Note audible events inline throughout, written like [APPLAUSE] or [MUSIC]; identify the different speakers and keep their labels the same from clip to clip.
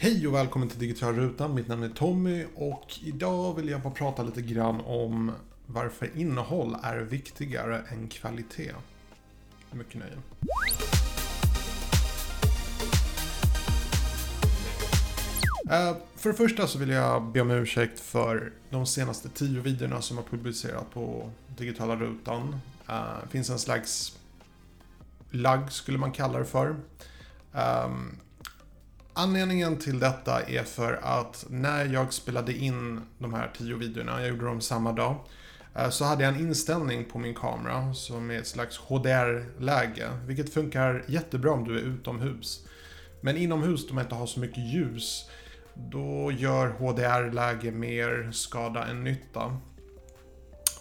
Speaker 1: Hej och välkommen till Digital Rutan. Mitt namn är Tommy och idag vill jag bara prata lite grann om varför innehåll är viktigare än kvalitet. Mycket nöje. Eh, för det första så vill jag be om ursäkt för de senaste tio videorna som har publicerats på digitala rutan. Det finns en slags lagg skulle man kalla det för. Um, Anledningen till detta är för att när jag spelade in de här tio videorna, jag gjorde dem samma dag, eh, så hade jag en inställning på min kamera som är ett slags HDR-läge, vilket funkar jättebra om du är utomhus. Men inomhus, då man inte har så mycket ljus, då gör HDR-läge mer skada än nytta.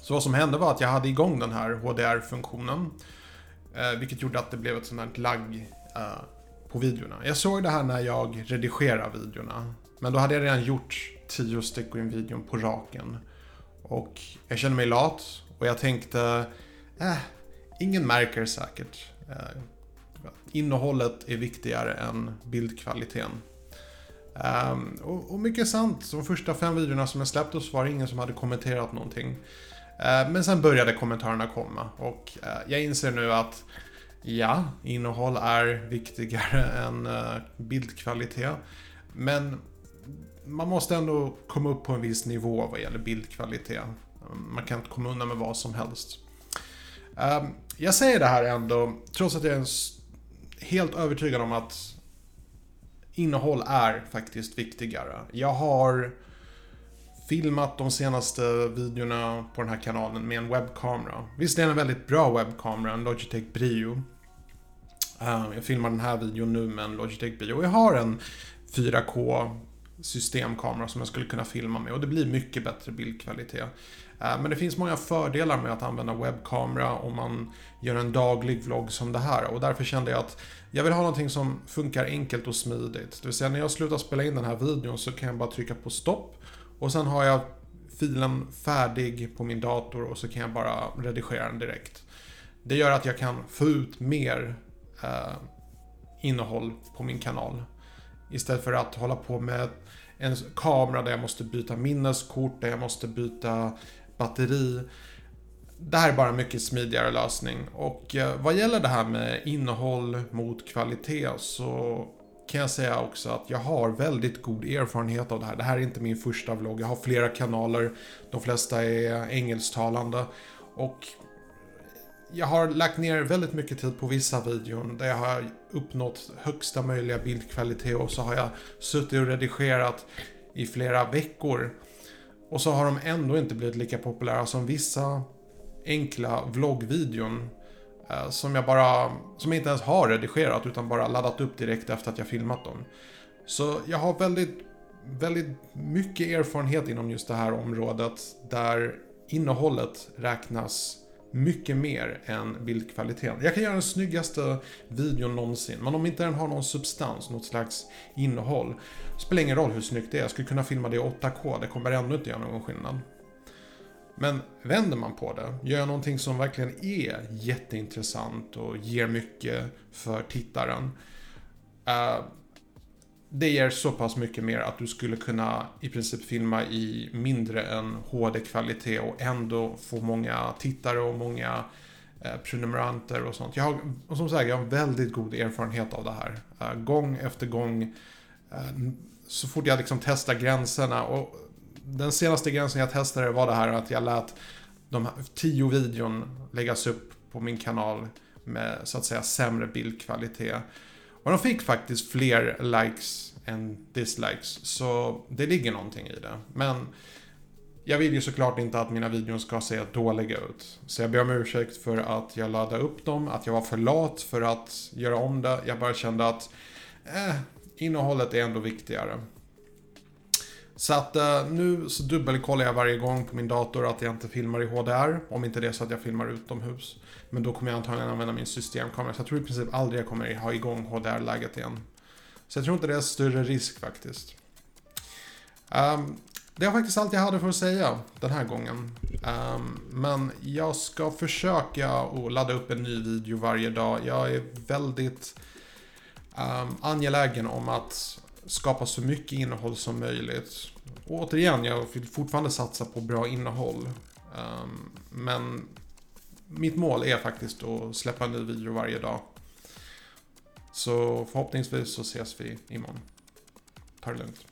Speaker 1: Så vad som hände var att jag hade igång den här HDR-funktionen, eh, vilket gjorde att det blev ett sånt här lagg eh, på videorna. Jag såg det här när jag redigerade videorna. Men då hade jag redan gjort tio stycken videon på raken. Och jag kände mig lat och jag tänkte, eh, ingen märker säkert. Eh, innehållet är viktigare än bildkvaliteten. Um, och, och, mycket sant, de första fem videorna som jag släppte så var det ingen som hade kommenterat någonting. Uh, men sen började kommentarerna komma och uh, jag inser nu att Ja, innehåll är viktigare [LAUGHS] än eh, bildkvalitet. Men man måste ändå komma upp på en viss nivå vad gäller bildkvalitet. Man kan inte komma undan med vad som helst. Ehm, jag säger det här ändå, trots att jag är helt övertygad om att innehåll är faktiskt viktigare. Jag har filmat de senaste videorna på den här kanalen med en webbkamera. Visst är det en väldigt bra webbkamera, en Logitech Brio. Eh, jag filmar den här videon nu med en Logitech Brio. Jag har en 4K systemkamera som jag skulle kunna filma med och det blir mycket bättre bildkvalitet. Eh, men det finns många fördelar med att använda webbkamera om man gör en daglig vlogg som det här och därför kände jag att jag vill ha någonting som funkar enkelt och smidigt. Det vill säga när jag slutar spela in den här videon så kan jag bara trycka på stopp och sen har jag filen färdig på min dator och så kan jag bara redigera den direkt. Det gör att jag kan få ut mer eh, innehåll på min kanal. Istället för att hålla på med en kamera där jag måste byta minneskort, där jag måste byta batteri. Det här är bara en mycket smidigare lösning. Och eh, vad gäller det här med innehåll mot kvalitet så kan jag säga också att jag har väldigt god erfarenhet av det här. Det här är inte min första vlogg. Jag har flera kanaler. De flesta är engelsktalande. Och jag har lagt ner väldigt mycket tid på vissa videon där jag har uppnått högsta möjliga bildkvalitet och så har jag suttit och redigerat i flera veckor. Och så har de ändå inte blivit lika populära som vissa enkla vloggvideon eh, Eh, som jag bara, som jag inte ens har redigerat utan bara laddat upp direkt efter att jag filmat dem. Så jag har väldigt, väldigt mycket erfarenhet inom just det här området där innehållet räknas mycket mer än bildkvaliteten. Jag kan göra den snyggaste videon någonsin, men om inte den har någon substans, något slags innehåll, spelar ingen roll hur snyggt det är. Jag skulle kunna filma det i 8K, det kommer ändå inte göra någon skillnad. Men vänder man på det, gör jag någonting som verkligen är jätteintressant och ger mycket för tittaren. Uh, det ger så pass mycket mer att du skulle kunna i princip filma i mindre än HD-kvalitet och ändå få många tittare och många eh, prenumeranter och sånt. Jag har, och som sagt, jag har väldigt god erfarenhet av det här. Eh, gång efter gång. Eh, så fort jag liksom testar gränserna och den senaste gränsen jag testade var det här att jag lät de här tio videon läggas upp på min kanal med så att säga sämre bildkvalitet. Och de fick faktiskt fler likes än dislikes. Så det ligger någonting i det. Men jag vill ju såklart inte att mina videor ska se dåliga ut. Så jag ber om ursäkt för att jag laddade upp dem, att jag var för lat för att göra om det. Jag bara kände att eh, innehållet är ändå viktigare. Så att eh, nu så dubbelkollar jag varje gång på min dator att jag inte filmar i HDR. Om inte det är så att jag filmar utomhus. Men då kommer jag antagligen använda min systemkamera. Så jag tror i princip aldrig jag kommer ha igång HDR-läget igen. Så jag tror inte det är större risk faktiskt. Um, det var faktiskt allt jag hade för att säga den här gången. Um, men jag ska försöka att ladda upp en ny video varje dag. Jag är väldigt um, angelägen om att skapa så mycket innehåll som möjligt. Och återigen, jag vill fortfarande satsa på bra innehåll. Um, men mitt mål är faktiskt att släppa en ny video varje dag. Så förhoppningsvis så ses vi imorgon. Ta det lugnt.